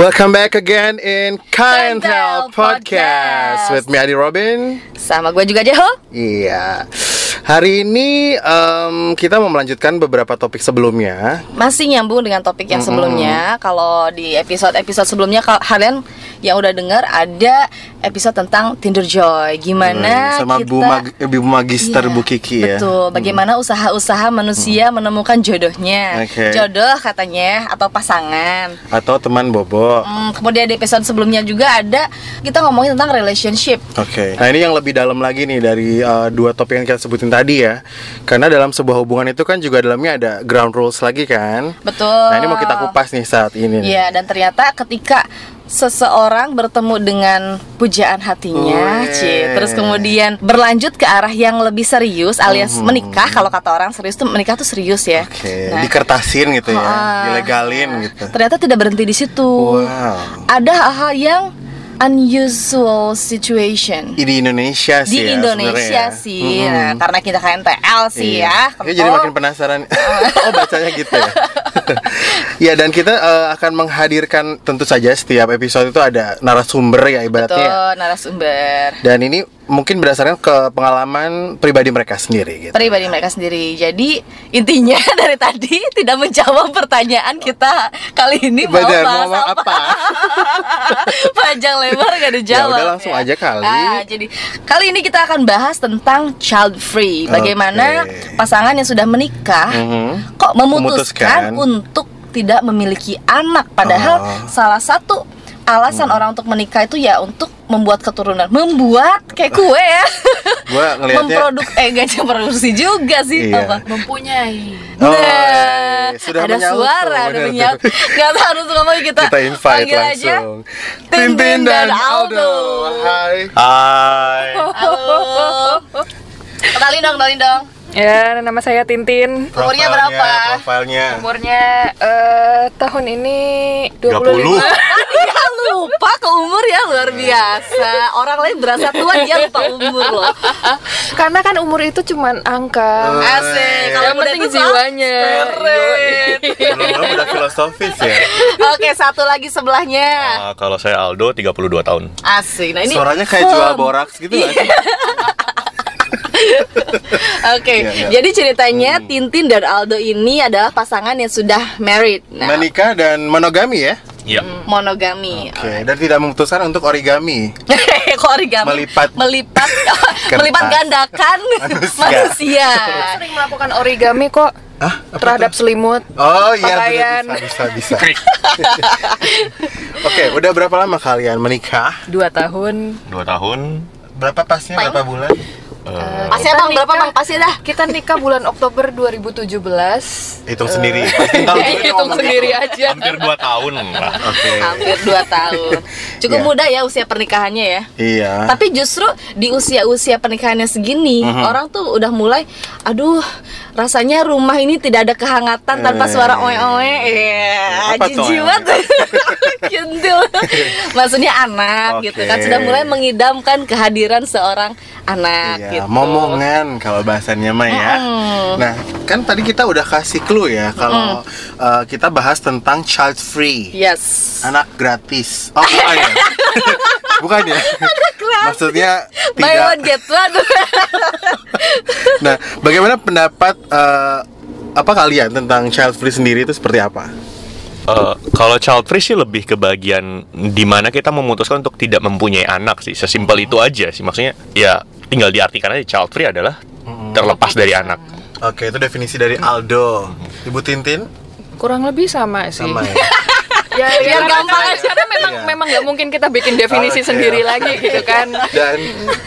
Welcome back again in Kind Podcast Podcast. with me Adi Robin. Sama gue juga Jeho Iya. Hari ini em, kita mau melanjutkan beberapa topik sebelumnya. Masih nyambung dengan topik yang sebelumnya Kalau di episode-episode sebelumnya kalau Kalian yang udah dengar ada episode tentang Tinder Joy Gimana Hmm, sama kita Bu Mag- Ibu Magister Iya, Bu Kiki ya. Betul, bagaimana usaha-usaha manusia menemukan jodohnya Oke. Jodoh katanya, atau pasangan Atau teman Bobo. Hmm, kemudian di episode sebelumnya juga ada kita ngomongin tentang relationship. Oke. Nah ini yang lebih dalam lagi nih dari uh, dua topik yang kita sebutin tadi ya. Karena dalam sebuah hubungan itu kan juga dalamnya ada ground rules lagi kan. Betul. Nah ini mau kita kupas nih saat ini. Iya, dan ternyata ketika seseorang bertemu dengan pujaan hatinya, Wih. Ci, terus kemudian berlanjut ke arah yang lebih serius alias Mhm. menikah. Kalau kata orang serius tuh menikah tuh serius ya. Oke. Nah, Dikertasin gitu ya. ah, Dilegalin gitu. Ternyata tidak berhenti di situ. Wow. Ada hal-hal yang unusual situation. Di Indonesia sih di ya, Indonesia ya. sih, Mhm. nah, karena kita KNTL sih Iya. ya. Kayaknya jadi makin penasaran. oh bacanya gitu ya. ya dan kita eh, akan menghadirkan tentu saja setiap episode itu ada narasumber ya ibaratnya. Betul, narasumber. Dan ini mungkin berdasarkan ke pengalaman pribadi mereka sendiri gitu. pribadi mereka sendiri. Jadi intinya dari tadi tidak menjawab pertanyaan kita kali ini mau bahas mau apa. apa? Panjang lebar gak dijawab. Ya udah, langsung aja kali. Ah, jadi kali ini kita akan bahas tentang child free. Bagaimana Oke. pasangan yang sudah menikah Mhm. kok memutuskan, Memutuskan. untuk tidak memiliki anak padahal Oh. salah satu alasan orang untuk menikah itu ya untuk membuat keturunan membuat kayak kue ya Gua ngelihatnya memproduk eh gak produksi juga sih Iya. apa mempunyai Oh, Nah, iya. sudah ada menyaut suara, tuh, ada menyaut. tuh. Gak harus ngomong kita. kita invite panggil aja. langsung. Tintin dan Aldo. Hai. Hai. Halo. Kenalin dong, kenalin dong. Ya, nama saya Tintin. Umurnya berapa? Profilnya. Umurnya eh, tahun ini 25. 30. Dia lupa ke umur ya luar biasa. Orang lain berasa tua dia lupa umur loh. Karena kan umur itu cuman angka. Asik. Kalau Yang muda penting jiwanya. Keren. Belum udah filosofis ya. Oke, satu lagi sebelahnya. Ah, kalau saya Aldo 32 tahun. Asik. Nah ini Suaranya kayak jual boraks gitu nggak sih? Oke, Iya, iya. jadi ceritanya Tintin dan Aldo ini adalah pasangan yang sudah married. Nah, Menikah dan monogami ya. Iya. monogami. Oke, dan tidak memutuskan untuk origami. Kok origami? Melipat. melipat Kertas. melipat gandakan Manusia. manusia. Sering melakukan origami kok Hah? Apa terhadap tuh? selimut. Oh iya pakaian. bisa bisa bisa. Oke, udah berapa lama kalian menikah? Dua tahun. Dua tahun. Berapa pasnya? Berapa bulan? Eh, Pasnya bang berapa bang? Pasnya dah. Kita nikah bulan Oktober 2017. Hitung sendiri. Pasti tahu Ya, juga hitung sendiri gitu. aja. hampir dua tahun lah. Oke. Hampir 2 tahun. Cukup Iya. muda ya usia pernikahannya ya. Iya. Tapi justru di usia-usia pernikahannya segini, Mhm. orang tuh udah mulai, aduh, rasanya rumah ini tidak ada kehangatan tanpa Eh. suara oe-oe. Iya, Apa tuh jijik oe-oe? banget. Kintil. Maksudnya anak gitu kan sudah mulai mengidamkan kehadiran seorang anak Iya, gitu. momongan kalau bahasanya mah ya. Mm. Nah, kan tadi kita udah kasih clue ya kalau uh, kita bahas tentang child free. Yes. Anak gratis. Oh, bukan ya? bukan ya? Maksudnya Buy tidak. one get one. Nah, bagaimana pendapat uh, apa kalian tentang child free sendiri itu seperti apa? Eh, kalau child free sih lebih ke bagian di mana kita memutuskan untuk tidak mempunyai anak sih. Sesimpel itu aja sih. Maksudnya ya tinggal diartikan aja child free adalah terlepas dari anak. Oke, itu definisi dari Aldo. Ibu Tintin Kurang lebih sama sih. sama ya. Ya, Biar karena- gampang aja. Karena memang Iya. memang nggak mungkin kita bikin definisi Oke, sendiri lagi gitu kan. Dan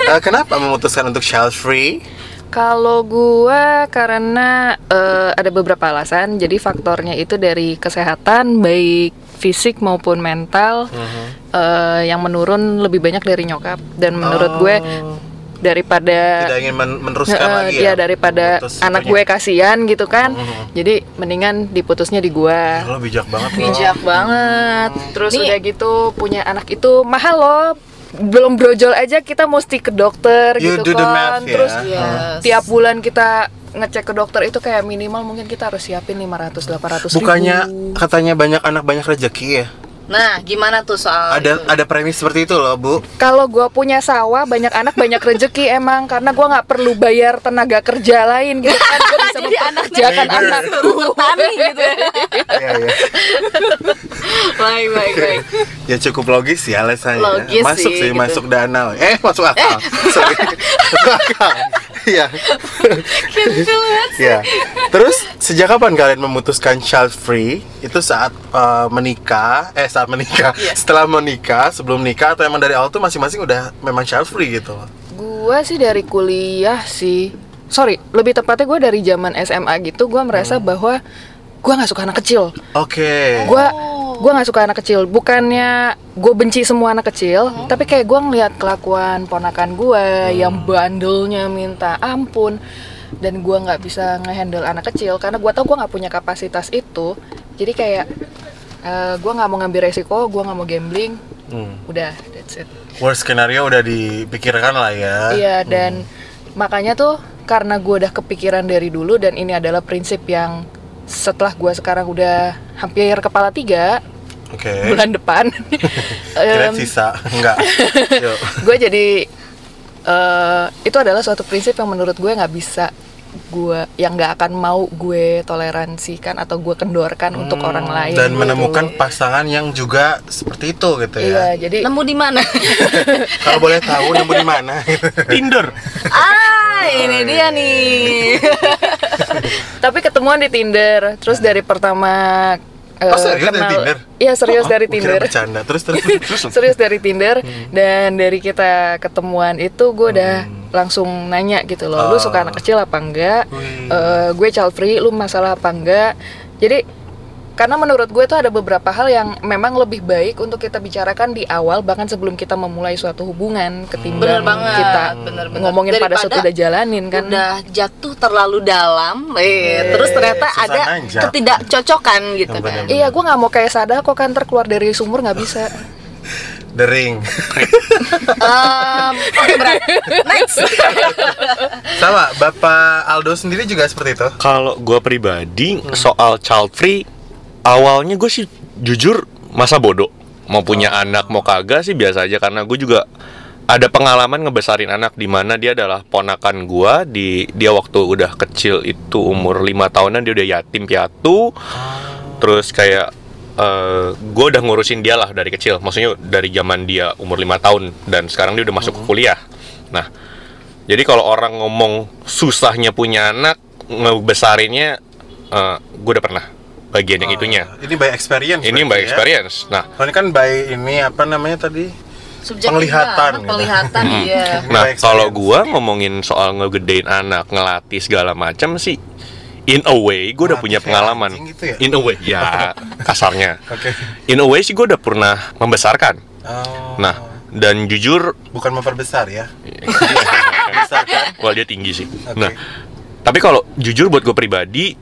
uh, kenapa memutuskan untuk child free? Kalau gua karena eh, ada beberapa alasan. Jadi faktornya itu dari kesehatan baik fisik maupun mental eh, yang menurun lebih banyak dari nyokap dan menurut gue Oh, daripada tidak ingin men- meneruskan Eh, lagi iya, ya. daripada memutus anak gue kasihan gitu kan. Mhm. Jadi mendingan diputusnya di gua. Lo bijak banget loh. Bijak banget. Terus Nih, udah gitu punya anak itu mahal loh. Belum brojol aja kita mesti ke dokter You gitu do the kan. math ya. Terus Yes. tiap bulan kita ngecek ke dokter itu kayak minimal mungkin kita harus siapin 500 800 ribu. Bukannya katanya banyak anak banyak rezeki ya? Nah, gimana tuh soal Ada itu? ada premis seperti itu loh, Bu. Kalau gue punya sawah, banyak anak, banyak rezeki emang karena gue nggak perlu bayar tenaga kerja lain gitu kan. Gue bisa Jadi mempekerjakan anak. Bertani gitu. Iya, iya. baik, baik, baik. Ya cukup logis ya alasannya. Logis masuk sih, sih, gitu. masuk dana. Eh, masuk akal. Sorry. masuk akal. Iya. Iya. Terus sejak kapan kalian memutuskan child free? Itu saat uh, menikah, eh saat menikah, Iya. setelah menikah, sebelum nikah atau emang dari awal tuh masing-masing udah memang child free gitu? Gue sih dari kuliah sih. Sorry, lebih tepatnya gue dari zaman SMA gitu. Gue merasa bahwa gue nggak suka anak kecil. Oke. gue gue nggak suka anak kecil. Bukannya gue benci semua anak kecil tapi kayak gue ngelihat kelakuan ponakan gue yang bandelnya minta ampun dan gue nggak bisa ngehandle anak kecil karena gue tau gue nggak punya kapasitas itu. Jadi kayak gue nggak mau ngambil resiko gue nggak mau gambling. Hmm. udah that's it. Worst scenario udah dipikirkan lah ya. iya dan makanya tuh karena gue udah kepikiran dari dulu dan ini adalah prinsip yang setelah gue sekarang udah hampir kepala tiga Oke. bulan depan Kira em, sisa enggak. Gue jadi eh itu adalah suatu prinsip yang menurut gue nggak bisa gue yang nggak akan mau gue toleransikan atau gue kendorkan untuk orang lain Dan gitu. menemukan pasangan yang juga seperti itu gitu iya ya. jadi Nemu di mana? Kalau boleh tahu nemu di mana? Tinder. ah, ini dia nih. tapi ketemuan di Tinder terus dari pertama Oh, serius dari Tinder? iya serius Oh, dari kira Tinder bercanda. Terus terus. terus. serius dari Tinder dan dari kita ketemuan itu gue udah langsung nanya gitu loh lu Oh. suka anak kecil apa enggak. Eh, gue child free lu masalah apa enggak jadi karena menurut gue itu ada beberapa hal yang memang lebih baik untuk kita bicarakan di awal bahkan sebelum kita memulai suatu hubungan Bener ketimbang banget. kita bener, bener. ngomongin pada saat Daripada udah jalanin kan Udah jatuh terlalu dalam, eh, terus ternyata ada nanjak. ketidakcocokan gitu Yang kan. bener-bener. iya gue nggak mau kayak sada kok kan ntar keluar dari sumur nggak bisa Dering. Em, Oke berat. Next. Sama, Bapak Aldo sendiri juga seperti itu. Kalau gue pribadi soal child free, awalnya gue sih jujur masa bodoh. Mau punya anak mau kagak sih biasa aja karena gue juga ada pengalaman ngebesarin anak di mana dia adalah ponakan gua di dia waktu udah kecil itu umur lima tahunan dia udah yatim piatu. Terus kayak eh gue udah ngurusin dia lah dari kecil. Maksudnya dari zaman dia umur lima tahun dan sekarang dia udah masuk ke kuliah. Nah jadi kalau orang ngomong susahnya punya anak ngebesarinnya gue udah pernah bagian yang itunya Oh, Ini by experience. ini by ya? experience nah Oh, ini kan by ini apa namanya tadi? Subjektif Penglihatan gitu. Penglihatan iya. Nah, kalau gua ngomongin soal ngegedein anak, ngelatih segala macam sih in a way gue udah punya pengalaman. gitu ya? In a way, ya kasarnya. Oke. In a way sih gue udah pernah membesarkan. Oh. Nah, dan jujur, bukan memperbesar ya. Besar kan? wah dia tinggi sih. Oke. Nah, tapi kalau jujur buat gue pribadi,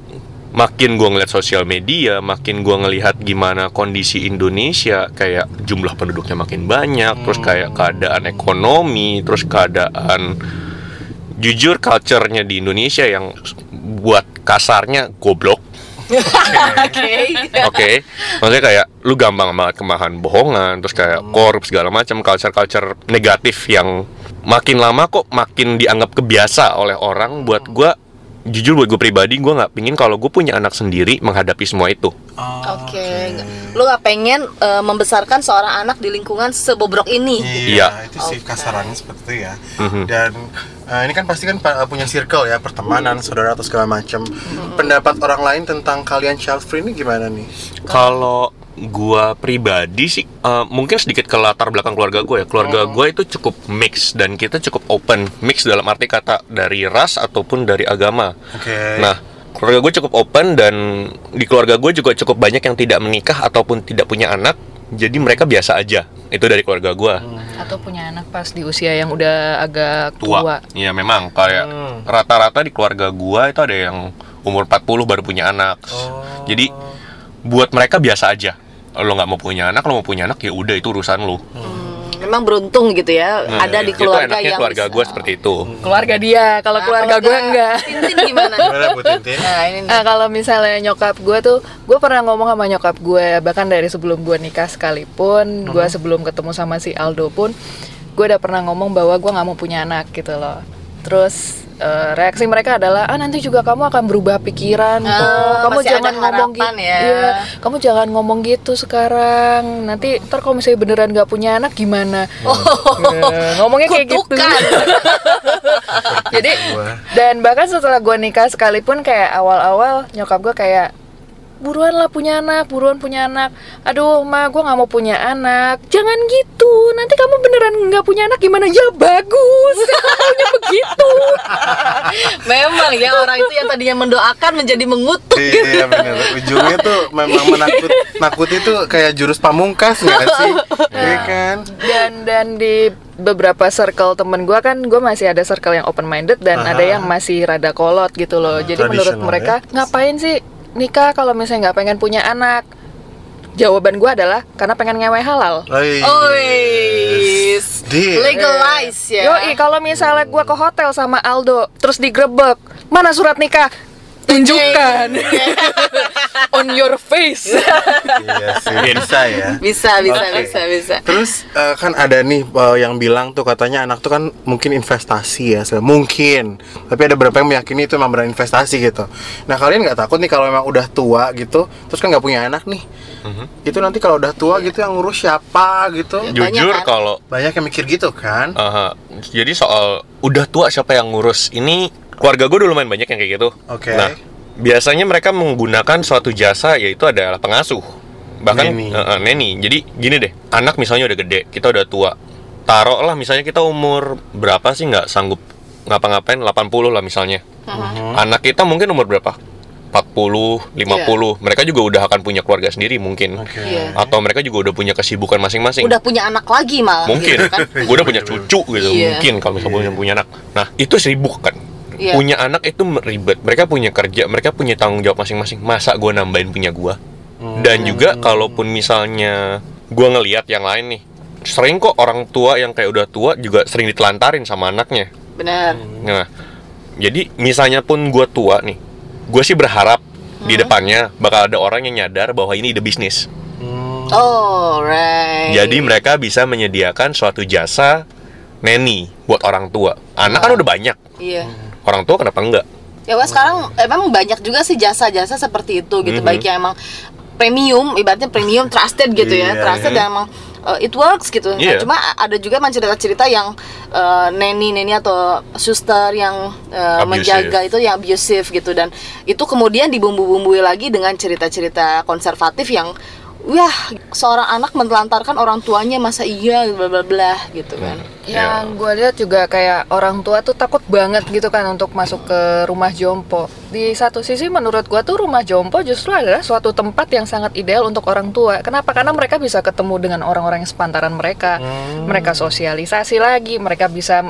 makin gue ngeliat sosial media, makin gue ngelihat gimana kondisi Indonesia, kayak jumlah penduduknya makin banyak, terus kayak keadaan ekonomi, terus keadaan jujur culture-nya di Indonesia yang buat kasarnya goblok. Oke. Oke, maksudnya kayak lu gampang banget kemahan bohongan, terus kayak korup segala macam culture-culture negatif yang makin lama kok makin dianggap kebiasa oleh orang. Buat gua jujur buat gue pribadi gue nggak pingin kalau gue punya anak sendiri menghadapi semua itu. Oh, Oke. Lu gak pengen eh, membesarkan seorang anak di lingkungan sebobrok ini? Iya, Iya. itu sih Oke. kasarannya seperti itu ya. Mhm. Dan eh, ini kan pasti kan pa- punya circle ya, pertemanan, saudara atau segala macam. Mm-hmm. Pendapat orang lain tentang kalian child free ini gimana nih? Kalau gua pribadi sih eh, mungkin sedikit ke latar belakang keluarga gue ya. Keluarga gue itu cukup mix dan kita cukup open. Mix dalam arti kata dari ras ataupun dari agama. Oke. Nah, keluarga gue cukup open dan di keluarga gue juga cukup banyak yang tidak menikah ataupun tidak punya anak. Jadi mereka biasa aja. Itu dari keluarga gue. atau punya anak pas di usia yang udah agak tua, Tua. Iya memang kayak Hmm. rata-rata di keluarga gue itu ada yang umur 40 baru punya anak. Oh. Jadi buat mereka biasa aja. Lo nggak mau punya anak, lo mau punya anak ya udah itu urusan lo. Hmm, memang beruntung gitu ya Nah, ada di keluarga yang keluarga gue seperti itu keluarga dia kalau Nah, keluarga gue enggak Tintin gimana Gimana Bu Tintin? nah ini. Nah kalau misalnya nyokap gue tuh, gue pernah ngomong sama nyokap gue bahkan dari sebelum gue nikah sekalipun, gue sebelum ketemu sama si Aldo pun, gue udah pernah ngomong bahwa gue nggak mau punya anak gitu loh. Terus eh, reaksi mereka adalah ah nanti juga kamu akan berubah pikiran kok, Ah, kamu masih ada jangan ngomong gitu, ya. Iya, kamu jangan ngomong gitu sekarang. Nanti ntar kalau misalnya beneran nggak punya anak gimana? Eh, ngomongnya kayak gitu. Jadi dan bahkan setelah gue nikah sekalipun kayak awal-awal nyokap gue kayak buruan lah punya anak, buruan punya anak. Aduh, ma, gue nggak mau punya anak. Jangan gitu. Nanti kamu beneran nggak punya anak gimana? Ya bagus. Maunya begitu. memang ya orang itu yang tadinya mendoakan menjadi mengutuk gitu Iya benar. Ujungnya tuh memang menakut nakut itu kayak jurus pamungkas nggak sih? Iya kan? Dan dan di beberapa circle temen gue kan gue masih ada circle yang open minded dan Aha. ada yang masih rada kolot gitu loh. Jadi menurut Tradisional, mereka ngapain sih nikah kalau misalnya nggak pengen punya anak? Jawaban gue adalah karena pengen ngewe halal. Ois legalize ya Yoi, kalau misalnya gua ke hotel sama Aldo, terus digrebek, mana surat nikah? Tunjukkan on your face. Iya sih bisa ya. bisa bisa Oke. bisa bisa Terus eh, kan ada nih eh, yang bilang tuh katanya anak tuh kan mungkin investasi ya, mungkin. Tapi ada beberapa yang meyakini itu memang investasi gitu. Nah kalian nggak takut nih kalau memang udah tua gitu, terus kan nggak punya anak nih, itu nanti kalau udah tua gitu yang ngurus siapa gitu? Banyak jujur kan? kalau Banyak yang mikir gitu kan? Aha. Jadi soal udah tua siapa yang ngurus ini keluarga gue dulu lumayan banyak yang kayak gitu. Oke. Nah biasanya mereka menggunakan suatu jasa yaitu adalah pengasuh bahkan Neni. eh, eh, neni. Jadi gini deh anak misalnya udah gede kita udah tua taruh lah misalnya kita umur berapa sih nggak sanggup ngapa-ngapain 80 lah misalnya anak kita mungkin umur berapa 40, 50, mereka juga udah akan punya keluarga sendiri mungkin. Oke. Iya. Atau mereka juga udah punya kesibukan masing-masing udah punya anak lagi malah mungkin gitu kan gue udah punya cucu gitu Iya. mungkin kalau misalnya punya punya anak nah itu sibuk kan Iya. punya anak itu ribet. Mereka punya kerja mereka punya tanggung jawab masing-masing. Masa gue nambahin punya gue dan juga kalaupun misalnya gue ngelihat yang lain nih sering kok orang tua yang kayak udah tua juga sering ditelantarin sama anaknya. Benar. Nah jadi misalnya pun gue tua nih gue sih berharap di depannya bakal ada orang yang nyadar bahwa ini ide bisnis. Oh right. Jadi mereka bisa menyediakan suatu jasa neni buat orang tua. Anak kan udah banyak. iya Orang tua kenapa enggak? ya wah sekarang emang banyak juga sih jasa-jasa seperti itu gitu Mhm. baik yang emang premium ibaratnya premium trusted gitu ya Iya, trusted iya. dan emang uh, it works gitu Nah, Iya. cuma ada juga cerita-cerita yang uh, neni neni atau suster yang uh, Abusive. menjaga itu yang abusive gitu dan itu kemudian dibumbu-bumbui lagi dengan cerita-cerita konservatif yang wah seorang anak menelantarkan orang tuanya masa iya bla bla bla gitu kan Ya. Yang gue lihat juga kayak orang tua tuh takut banget gitu kan untuk masuk ke rumah jompo. Di satu sisi menurut gue tuh rumah jompo justru adalah suatu tempat yang sangat ideal untuk orang tua. Kenapa? Karena mereka bisa ketemu dengan orang-orang yang sepantaran mereka. Mereka sosialisasi lagi, mereka bisa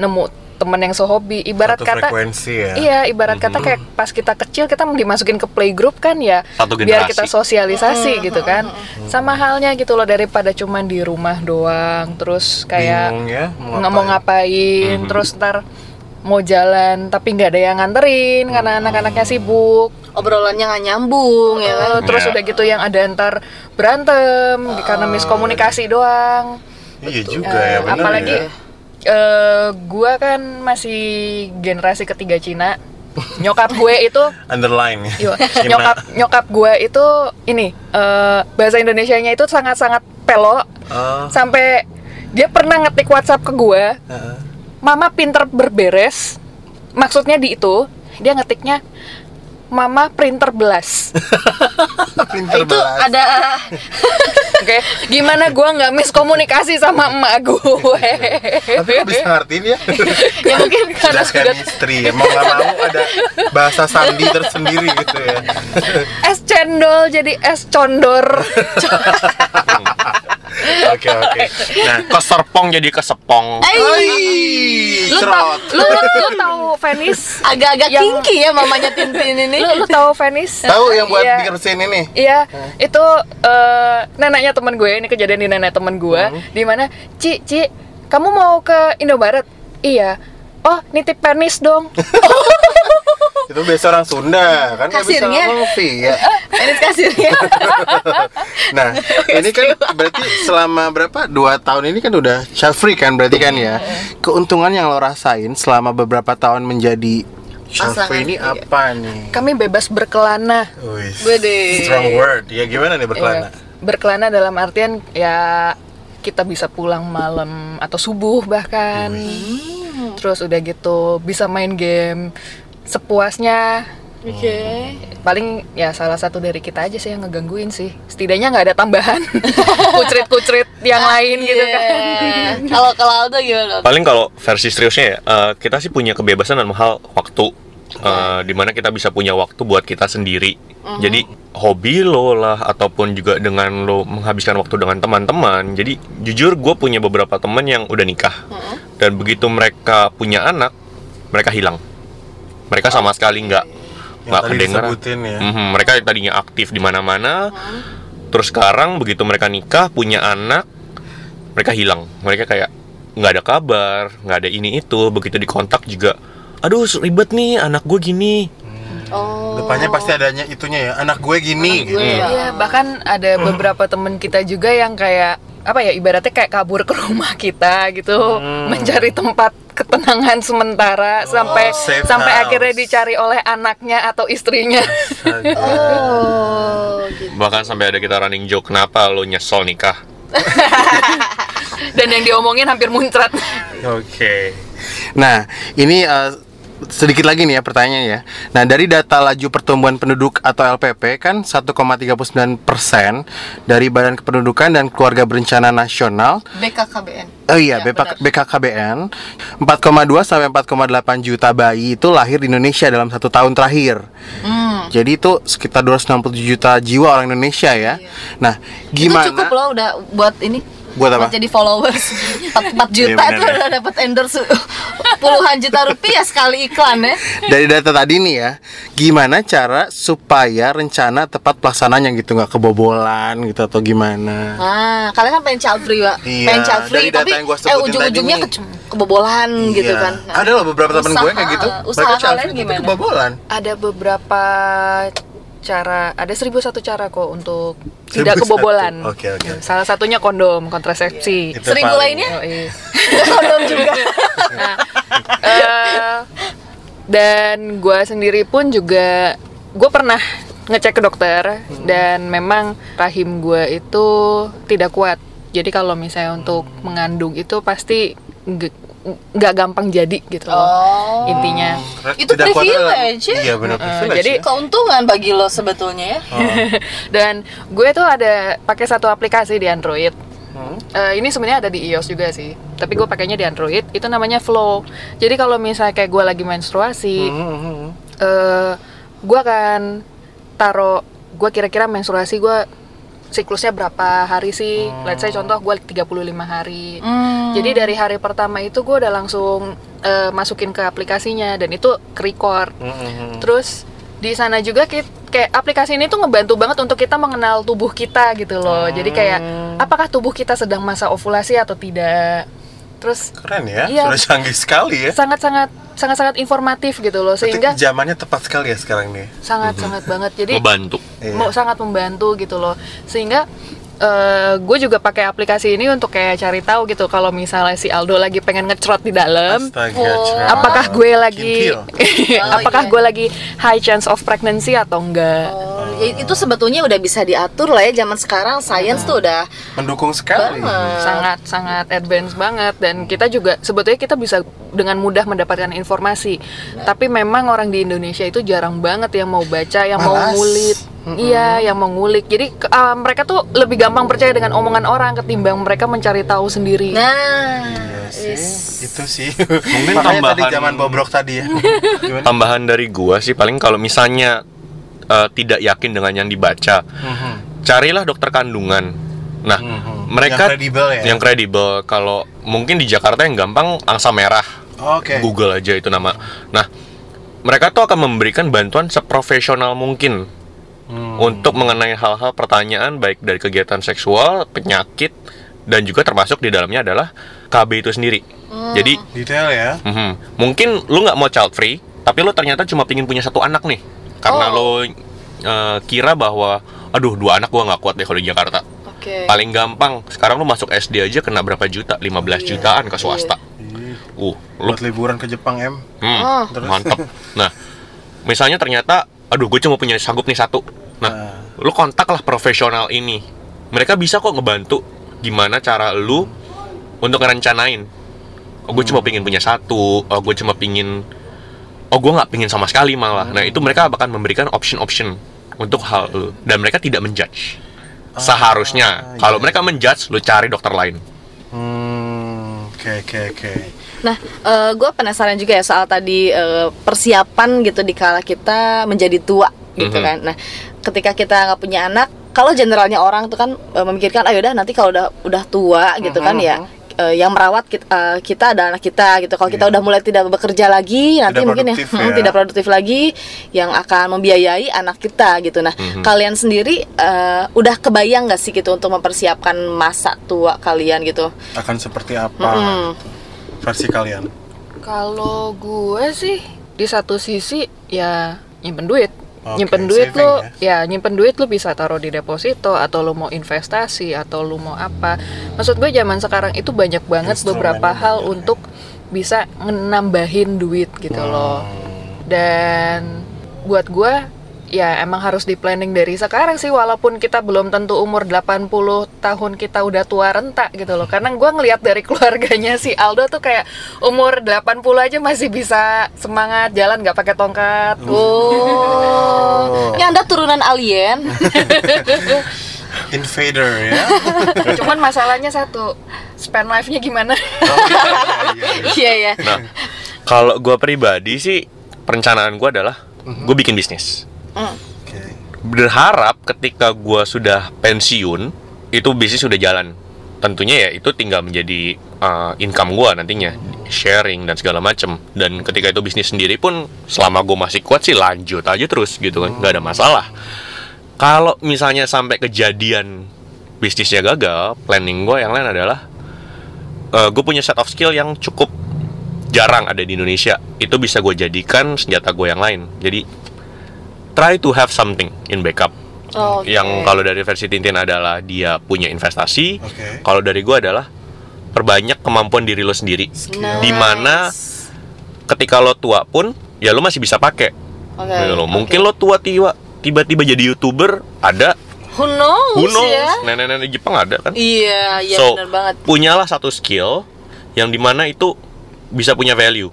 nemu temen yang sehobi. Ibarat Satu kata frekuensi ya. Iya, ibarat kata kayak pas kita kecil kita dimasukin ke playgroup kan ya, Satu biar kita sosialisasi gitu kan. Sama halnya gitu loh daripada cuman di rumah doang, terus kayak Bingung ya, mau nggak mau ngapain. ngapain, terus ntar mau jalan tapi nggak ada yang nganterin karena anak-anaknya sibuk. obrolannya nggak nyambung ya kan Eh, terus Iya. udah gitu yang ada ntar berantem karena miskomunikasi doang. Iya juga Eh, ya benar apalagi ya. Eh, gua kan masih generasi ketiga Cina. Nyokap gue itu Underline Yo, Cina. nyokap nyokap gue itu ini eh, bahasa Indonesianya itu sangat-sangat pelo Oh, sampai dia pernah ngetik WhatsApp ke gue, heeh. "Mama pinter berberes." Maksudnya di itu dia ngetiknya Mama printer belas. Pinter itu banget. ada Oke, gimana gue nggak miskomunikasi sama emak gue? Tapi kok bisa ngertiin ya? ya mungkin karena Sudah chemistry ya. Mau nggak mau ada bahasa sandi tersendiri gitu ya. es cendol jadi es condor. Oke oke. Nah, Keserpong jadi kesepong. Eh, Oi, Lu tau, cerot. lu, lu, lu tahu Venice? agak-agak Yang- kinky ya mamanya Tintin ini. Lu, lu tahu Venice? Tahu yang buat Iya. bikin mesin ini? Iya, itu eh, neneknya teman gue. Ini kejadian di nenek teman gue. Di mana, Ci, Ci, kamu mau ke Indomaret? Iya. Oh, nitip penis dong. Itu biasa orang Sunda kan nggak bisa Kasirnya. ngomong via. Penis kasirnya. Nah, ini kan berarti selama berapa? Dua tahun ini kan udah child free kan berarti kan ya. Keuntungan yang lo rasain selama beberapa tahun menjadi child free ini iya. apa nih? Kami bebas berkelana. Wih, strong word. Ya gimana nih berkelana? Iya. Berkelana dalam artian ya kita bisa pulang malam atau subuh bahkan. Terus udah gitu bisa main game sepuasnya. Oke. Paling ya salah satu dari kita aja sih yang ngegangguin sih. Setidaknya nggak ada tambahan kucrit-kucrit yang lain gitu kan. Iya. Kalau kalau Aldo gimana? Paling kalau versi seriusnya ya, eh, kita sih punya kebebasan dalam hal waktu. Eh, di mana kita bisa punya waktu buat kita sendiri. Jadi hobi lo lah ataupun juga dengan lo menghabiskan waktu dengan teman-teman. Jadi jujur gue punya beberapa teman yang udah nikah dan begitu mereka punya anak, mereka hilang. Mereka sama sekali nggak nggak tadi kedengeran. disebutin ya. Mhm, mereka yang tadinya aktif di mana-mana, terus sekarang begitu mereka nikah punya anak, mereka hilang. Mereka kayak nggak ada kabar, nggak ada ini itu. Begitu dikontak juga, aduh ribet nih anak gue gini. Oh. Depannya pasti adanya itunya ya. Anak gue gini. Anak gue gitu. ya. Iya, bahkan ada beberapa temen kita juga yang kayak apa ya ibaratnya kayak kabur ke rumah kita gitu, mencari tempat ketenangan sementara sampai safe sampai house. akhirnya dicari oleh anaknya atau istrinya. Oh, gitu. Bahkan sampai ada kita running joke, kenapa lo nyesel nikah? Dan yang diomongin hampir muncrat. Oke. Nah, ini eh, sedikit lagi nih ya pertanyaannya ya. Nah, dari data laju pertumbuhan penduduk atau LPP kan 1,39 persen dari Badan Kependudukan dan Keluarga Berencana Nasional. BKKBN. Oh iya, Ya, BK. BKKBN 4,2 sampai 4,8 juta bayi itu lahir di Indonesia dalam satu tahun terakhir. Hmm. Jadi itu sekitar 267 juta jiwa orang Indonesia ya. Nah, gimana? Itu cukup loh udah buat ini Buat apa? jadi followers 4, 4 juta Iya, benar tuh ya. udah dapat endorse puluhan juta rupiah sekali iklan ya. Dari data tadi nih ya, gimana cara supaya rencana tepat pelaksananya gitu nggak kebobolan gitu atau gimana? Nah, kalian kan pengen child free, Pak. Iya, pengen child free tapi eh ujung-ujungnya ke kebobolan gitu Iya. kan. Nah, Ada loh beberapa temen gue kayak gitu. Usaha Mereka child kalian gimana? kebobolan. Ada beberapa cara, ada seribu satu cara kok untuk tidak kebobolan. Oke, oke. Salah satunya kondom, kontrasepsi. Itu Seribu paling- lainnya? Yoi. Kondom juga. Nah, eh, dan gue sendiri pun juga gue pernah ngecek ke dokter dan memang rahim gue itu tidak kuat. Jadi kalau misalnya untuk mengandung itu pasti nggak gampang jadi gitu loh Oh. intinya. Itu Tidak privilege, ya? Iya benar Eh, privilege. jadi- ya. Keuntungan bagi lo sebetulnya ya. dan gue tuh ada pakai satu aplikasi di Android. Hmm. Eh, ini sebenarnya ada di iOS juga sih, tapi gue pakainya di Android. Itu namanya Flow. Jadi kalau misalnya kayak gue lagi menstruasi, Hmm, eh gue akan taruh gue kira-kira menstruasi gue siklusnya berapa hari sih let's say contoh gue 35 hari Hmm. jadi dari hari pertama itu gue udah langsung eh, masukin ke aplikasinya dan itu ke record Hmm, hmm, hmm. terus di sana juga kit- kayak aplikasi ini tuh ngebantu banget untuk kita mengenal tubuh kita gitu loh jadi kayak apakah tubuh kita sedang masa ovulasi atau tidak terus Keren ya, Iya. sudah canggih sekali ya. sangat-sangat sangat-sangat informatif gitu loh Berarti sehingga zamannya tepat sekali ya sekarang nih. sangat sangat banget jadi Membantu. Iya. mau sangat membantu gitu loh sehingga gue juga pakai aplikasi ini untuk kayak cari tahu gitu kalau misalnya si Aldo lagi pengen ngecrot di dalam Astaga, Oh. Apakah gue lagi Kintil. apakah iya. gue lagi high chance of pregnancy atau enggak Oh, ya itu sebetulnya udah bisa diatur lah ya zaman sekarang sains tuh udah mendukung sekali. banget. sangat sangat advance banget dan kita juga sebetulnya kita bisa dengan mudah mendapatkan informasi tapi memang orang di Indonesia itu jarang banget yang mau baca yang mau Malas. ngulik iya yang mau ngulik jadi ah, mereka tuh lebih gampang percaya dengan omongan orang ketimbang mereka mencari tahu sendiri Nah, Iya sih, itu sih. Mungkin Makanya tadi tambahan- zaman bobrok tadi ya. Tambahan dari gua sih paling kalau misalnya eh, tidak yakin dengan yang dibaca, Mhm. carilah dokter kandungan Nah, Mhm. mereka Yang kredibel ya? Yang kredibel. Kalau mungkin di Jakarta yang gampang angsa merah. Oke. Google aja itu nama. Nah, mereka tuh akan memberikan bantuan seprofesional mungkin Hmm. untuk mengenai hal-hal pertanyaan baik dari kegiatan seksual, penyakit, dan juga termasuk di dalamnya adalah KB itu sendiri. Jadi Detail ya. mhm, mungkin lu nggak mau child free, tapi lu ternyata cuma pingin punya satu anak nih, karena Oh. lu eh, kira bahwa, aduh dua anak gua nggak kuat deh kalau di Jakarta. Oke. Paling gampang sekarang lu masuk SD aja kena berapa juta? 15 Iya, jutaan ke swasta. Ih, Uh, lu Buat liburan ke Jepang em. Hmm, Oh. Mantep. Nah, misalnya ternyata, aduh, gue cuma punya sanggup nih satu. Nah, Ah. lu kontak lah profesional ini. Mereka bisa kok ngebantu gimana cara lu untuk ngerencanain. Oh, gue cuma pingin punya satu. Oh, gue cuma pingin. Oh, gue nggak pingin sama sekali malah. Nah, itu mereka akan memberikan option-option untuk hal lu. Dan mereka tidak menjudge. Seharusnya, kalau iya. mereka menjudge, lu cari dokter lain. Hmm, oke oke oke. Nah, gue penasaran juga ya soal tadi eh, persiapan gitu di kala kita menjadi tua gitu Mhm. kan. Nah, ketika kita nggak punya anak, kalau generalnya orang tuh kan eh, memikirkan, ayo udah nanti kalau udah udah tua gitu kan Mhm, ya. Eh, yang merawat kita, eh, kita ada anak kita gitu. Kalau kita Iya. udah mulai tidak bekerja lagi, nanti Tidak mungkin ya, hmm, ya. tidak produktif lagi, yang akan membiayai anak kita gitu. Nah, Mhm. kalian sendiri eh, udah kebayang nggak sih gitu untuk mempersiapkan masa tua kalian gitu? Akan seperti apa gitu. versi kalian? Kalau gue sih di satu sisi ya nyimpen duit. Oke, nyimpen duit saving lo ya. nyimpen duit lo bisa taruh di deposito atau lo mau investasi atau lo mau apa. Maksud gue zaman sekarang itu banyak banget Instrumen beberapa ya, hal ya. untuk bisa nambahin duit gitu loh. Hmm. Dan buat gue ya emang harus di planning dari sekarang sih walaupun kita belum tentu umur 80 tahun kita udah tua renta gitu loh. Karena gue ngelihat dari keluarganya si Aldo tuh kayak umur 80 aja masih bisa semangat jalan nggak pakai tongkat. Oh, ini anda turunan alien. Invader ya. Cuman masalahnya satu, spend life-nya gimana? Oh, iya, iya, iya. Iya ya. Nah, kalau gue pribadi sih, perencanaan gue adalah gue bikin bisnis. Oke. Berharap ketika gue sudah pensiun, itu bisnis sudah jalan. Tentunya ya itu tinggal menjadi uh, income gue nantinya, sharing dan segala macem. Dan ketika itu bisnis sendiri pun, selama gue masih kuat sih lanjut aja terus gitu kan, nggak ada masalah. Kalau misalnya sampai kejadian bisnisnya gagal, planning gue yang lain adalah gue punya set of skill yang cukup jarang ada di Indonesia. Itu bisa gue jadikan senjata gue yang lain. Jadi try to have something in backup. Oke. Yang kalau dari versi Tintin adalah dia punya investasi. Oke. Kalau dari gue adalah perbanyak kemampuan diri lo sendiri. Nice. Di mana ketika lo tua pun ya lo masih bisa pakai. Oke, Gitu oke. Mungkin lo tua tiba tiba-tiba jadi youtuber ada Who knows, who knows ya? nenek-nenek Jepang ada kan Iya, iya so benar banget. punyalah satu skill yang di mana itu bisa punya value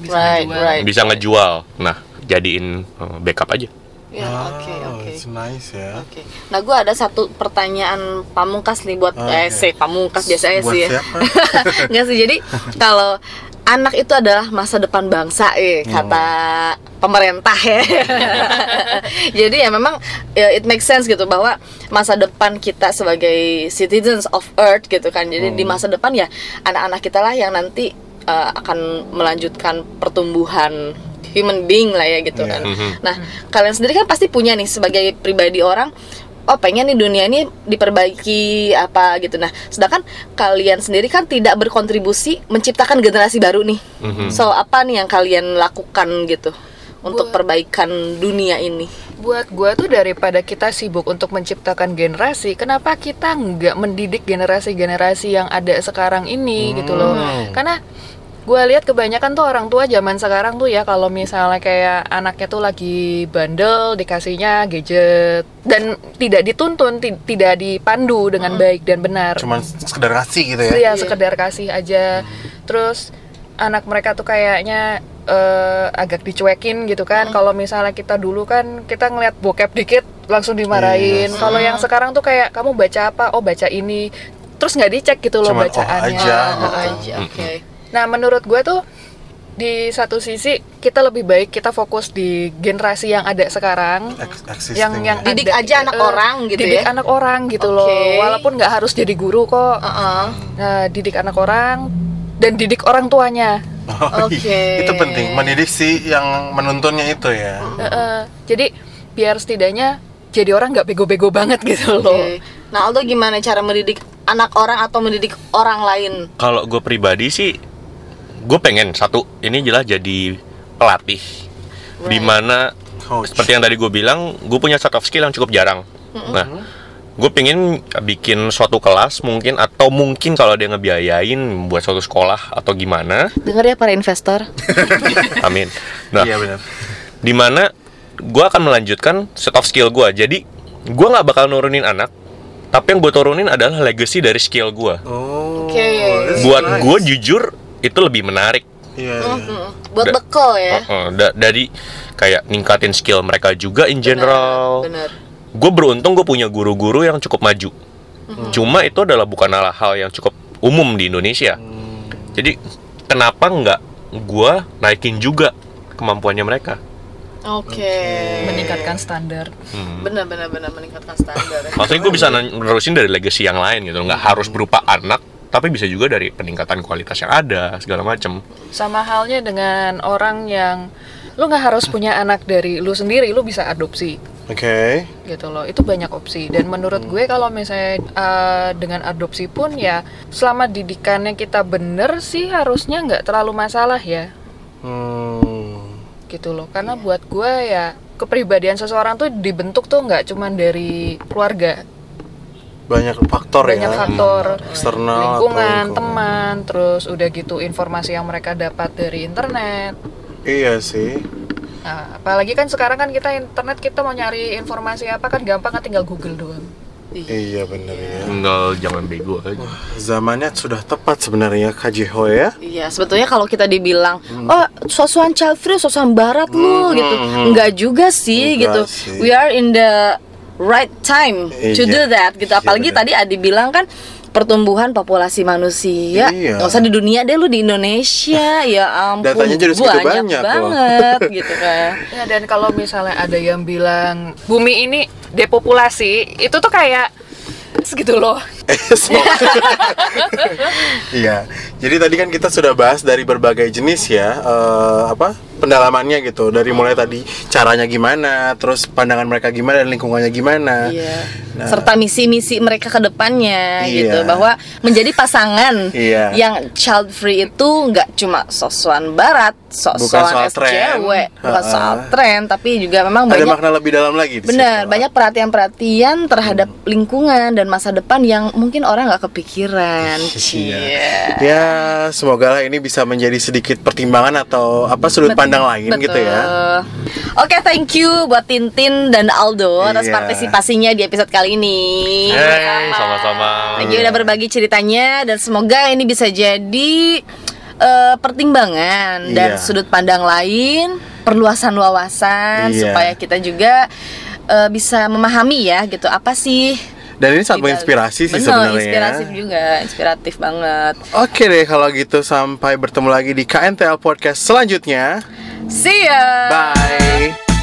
Right, ngejual. right. bisa ngejual nah jadiin uh, backup aja Ya, oke, Oh, oke. it's nice ya. Oke. Nah, gue ada satu pertanyaan pamungkas nih buat Oke. eh, sih, pamungkas biasanya Buat sih ya. siapa? Enggak sih. Jadi kalau anak itu adalah masa depan bangsa eh Hmm. kata pemerintah ya. Jadi ya memang ya, it makes sense gitu bahwa masa depan kita sebagai citizens of earth gitu kan. Jadi di Hmm. masa depan ya anak-anak kita lah yang nanti uh, akan melanjutkan pertumbuhan human being lah ya gitu Iya. kan. Mhm. Nah, kalian sendiri kan pasti punya nih sebagai pribadi orang oh pengen nih dunia ini diperbaiki apa gitu. Nah, sedangkan kalian sendiri kan tidak berkontribusi menciptakan generasi baru nih. Mhm. So, apa nih yang kalian lakukan gitu untuk Buat- perbaikan dunia ini? Buat gua tuh daripada kita sibuk untuk menciptakan generasi, kenapa kita nggak mendidik generasi-generasi yang ada sekarang ini gitu loh? Hmm. Karena gua lihat kebanyakan tuh orang tua zaman sekarang tuh ya kalau misalnya kayak anaknya tuh lagi bandel dikasihnya gadget dan tidak dituntun, ti- tidak dipandu dengan baik dan benar. Cuman sekedar kasih gitu ya. Iya, sekedar kasih aja. Terus anak mereka tuh kayaknya eh, agak dicuekin gitu kan. Kalau misalnya kita dulu kan kita ngeliat bokep dikit langsung dimarahin. Iya. Kalau yang sekarang tuh kayak kamu baca apa? Oh, baca ini. Terus nggak dicek gitu loh Cuman oh bacaannya. aja Heeh. gitu. Aja, oke. Nah, menurut gue tuh di satu sisi kita lebih baik kita fokus di generasi yang ada sekarang Ex- existing yang yang ya. Didik ada- aja anak eh, orang gitu didik ya? anak orang gitu loh Oke. walaupun nggak harus jadi guru kok Heeh. nah didik anak orang dan didik orang tuanya Oh, Oke. iya. Itu penting. Mendidik si yang menuntunnya itu ya. Eh, eh, jadi biar setidaknya jadi orang nggak bego-bego banget gitu loh. Nah, Aldo gimana cara mendidik anak orang atau mendidik orang lain? Kalau gue pribadi sih, gue pengen satu ini jelas jadi pelatih, Right. di mana Coach. seperti yang tadi gue bilang, gue punya set of skill yang cukup jarang. Nah, gue pengen bikin suatu kelas mungkin atau mungkin kalau dia ngebiayain buat suatu sekolah atau gimana, Dengar ya para investor. amin. Nah, Iya benar. di mana gue akan melanjutkan set of skill gue. Jadi gue nggak bakal nurunin anak, tapi yang gue turunin adalah legacy dari skill gue. Oh. Oke. that's Buat nice. gue jujur itu lebih menarik. Iya. iya. Mm, Buat Da- bekal ya. Heeh, da- dari kayak ningkatin skill mereka juga in general. Bener. Gue beruntung gue punya guru-guru yang cukup maju. Cuma itu adalah bukan hal yang cukup umum di Indonesia. Jadi kenapa nggak gue naikin juga kemampuannya mereka? Oke. meningkatkan standar Hmm. Bener bener bener meningkatkan standar. ya. Maksudnya gue bisa nerusin dari legacy yang lain gitu, nggak harus berupa anak, tapi bisa juga dari peningkatan kualitas yang ada segala macem. sama halnya dengan orang yang lu nggak harus punya anak dari lu sendiri lu bisa adopsi Oke. gitu loh itu banyak opsi dan menurut gue kalau misalnya uh, dengan adopsi pun ya selama didikannya kita bener sih harusnya nggak terlalu masalah ya Hmm. gitu loh karena buat gue ya kepribadian seseorang tuh dibentuk tuh nggak cuman dari keluarga Banyak faktor banyak ya. faktor Eksternal atau lingkungan lingkungan. teman terus udah gitu informasi yang mereka dapat dari internet Iya sih. Nah, apalagi kan sekarang kan kita internet kita mau nyari informasi apa kan gampang kan tinggal Google doang. Iya benar ya. Tinggal jangan bego aja. Zamannya sudah tepat sebenarnya Kak Jeho ya. Iya, sebetulnya kalau kita dibilang, oh sosuan child free, sosuan barat lu gitu, enggak juga sih Enggak gitu. sih. We are in the right time to Iya. do that gitu. Iya, Apalagi tadi Adi bilang kan pertumbuhan populasi manusia, Iya. nggak usah di dunia deh lu di Indonesia, ya ampun, Datanya jadi segitu banyak loh. banget gitu kan. Ya dan kalau misalnya ada yang bilang bumi ini depopulasi, itu tuh kayak segitu loh. Iya. Jadi tadi kan kita sudah bahas dari berbagai jenis ya, eh, apa pendalamannya gitu. Dari mulai tadi caranya gimana, terus pandangan mereka gimana dan lingkungannya gimana. Iya. Nah. Serta misi-misi mereka ke depannya Iya. gitu bahwa menjadi pasangan Iya. yang child free itu nggak cuma sosuan barat, sosuan. SJW, bukan soal tren, tapi juga memang Ada banyak makna lebih dalam lagi di benar situ. banyak perhatian-perhatian terhadap lingkungan dan masa depan yang mungkin orang nggak kepikiran. Iya. Ya, semoga lah ini bisa menjadi sedikit pertimbangan atau apa sudut pandang lain gitu ya. Oke, thank you buat Tintin dan Aldo atas Iya. partisipasinya di episode kali ini. Hey, sama-sama. Thank you udah berbagi ceritanya dan semoga ini bisa jadi eh, pertimbangan dan Iya. sudut pandang lain, perluasan wawasan Iya. supaya kita juga eh, bisa memahami ya gitu apa sih Dan ini sangat menginspirasi sih sebenarnya. inspiratif juga, inspiratif banget. Oke deh kalau gitu sampai bertemu lagi di KNTL Podcast selanjutnya. See ya. Bye.